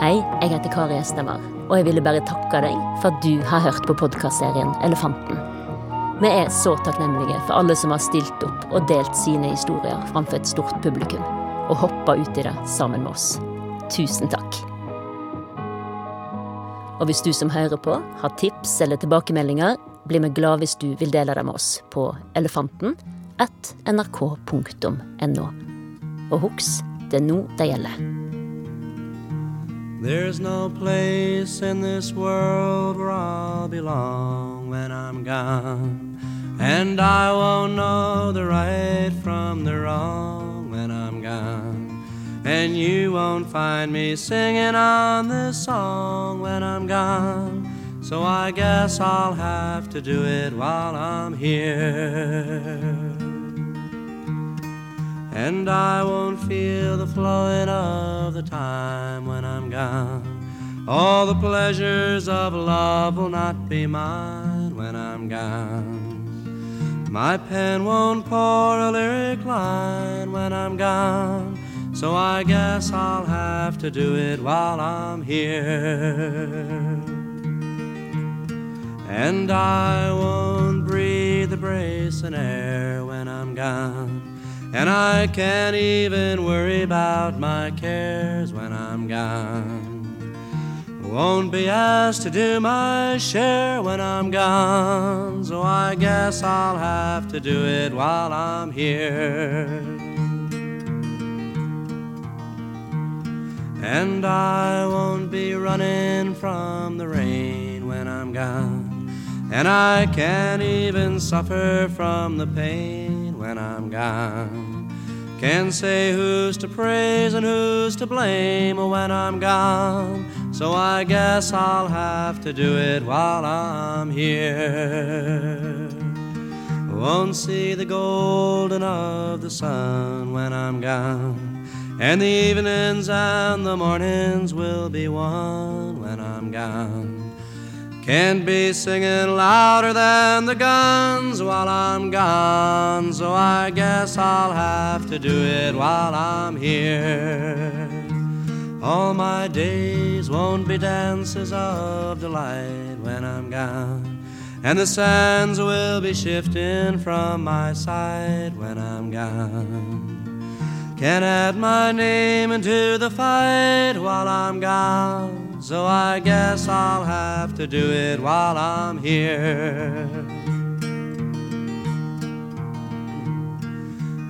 Hei, jeg heter Kari Estemar, og jeg ville bare takke deg for at du har hørt på podkastserien Elefanten. Vi er så takknemlige for alle som har stilt opp og delt sine historier framfor et stort publikum, og hoppa ut i det sammen med oss. Tusen takk. Og hvis du som hører på, har tips eller tilbakemeldinger, blir vi glad hvis du vil dele det med oss på elefanten at nrk.no. Og husk, det er nå det gjelder. There's no place in this world where I'll belong when I'm gone. And I won't know the right from the wrong when I'm gone. And you won't find me singing on this song when I'm gone. So I guess I'll have to do it while I'm here. And I won't feel the flowing of the time when I'm gone. All the pleasures of love will not be mine when I'm gone. My pen won't pour a lyric line when I'm gone. So I guess I'll have to do it while I'm here. And I won't breathe the bracing air when I'm gone. And I can't even worry about my cares when I'm gone. Won't be asked to do my share when I'm gone, so I guess I'll have to do it while I'm here. And I won't be running from the rain when I'm gone. And I can't even suffer from the pain when I'm gone. Can't say who's to praise and who's to blame when I'm gone. So I guess I'll have to do it while I'm here. Won't see the golden of the sun when I'm gone. And the evenings and the mornings will be one when I'm gone. Can't be singing louder than the guns while I'm gone, so I guess I'll have to do it while I'm here. All my days won't be dances of delight when I'm gone, and the sands will be shifting from my side when I'm gone. Can't add my name into the fight while I'm gone. So I guess I'll have to do it while I'm here.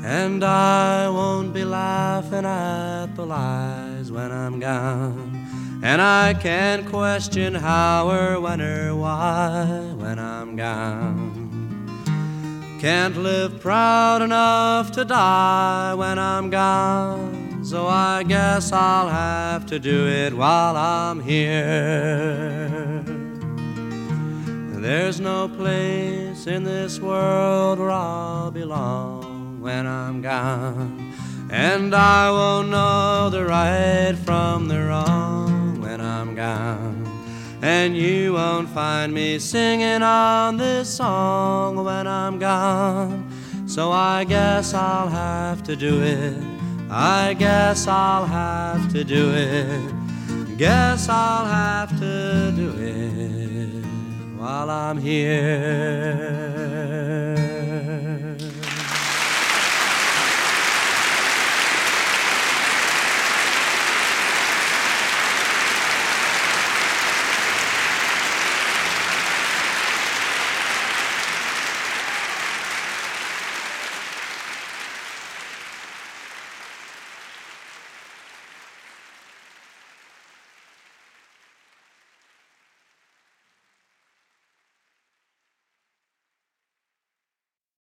And I won't be laughing at the lies when I'm gone. And I can't question how or when or why when I'm gone. Can't live proud enough to die when I'm gone so I guess I'll have to do it while I'm here. There's no place in this world where I'll belong when I'm gone, and I won't know the right from the wrong when I'm gone. And you won't find me singing on this song when I'm gone. So I guess I'll have to do it I guess I'll have to do it. Guess I'll have to do it while I'm here.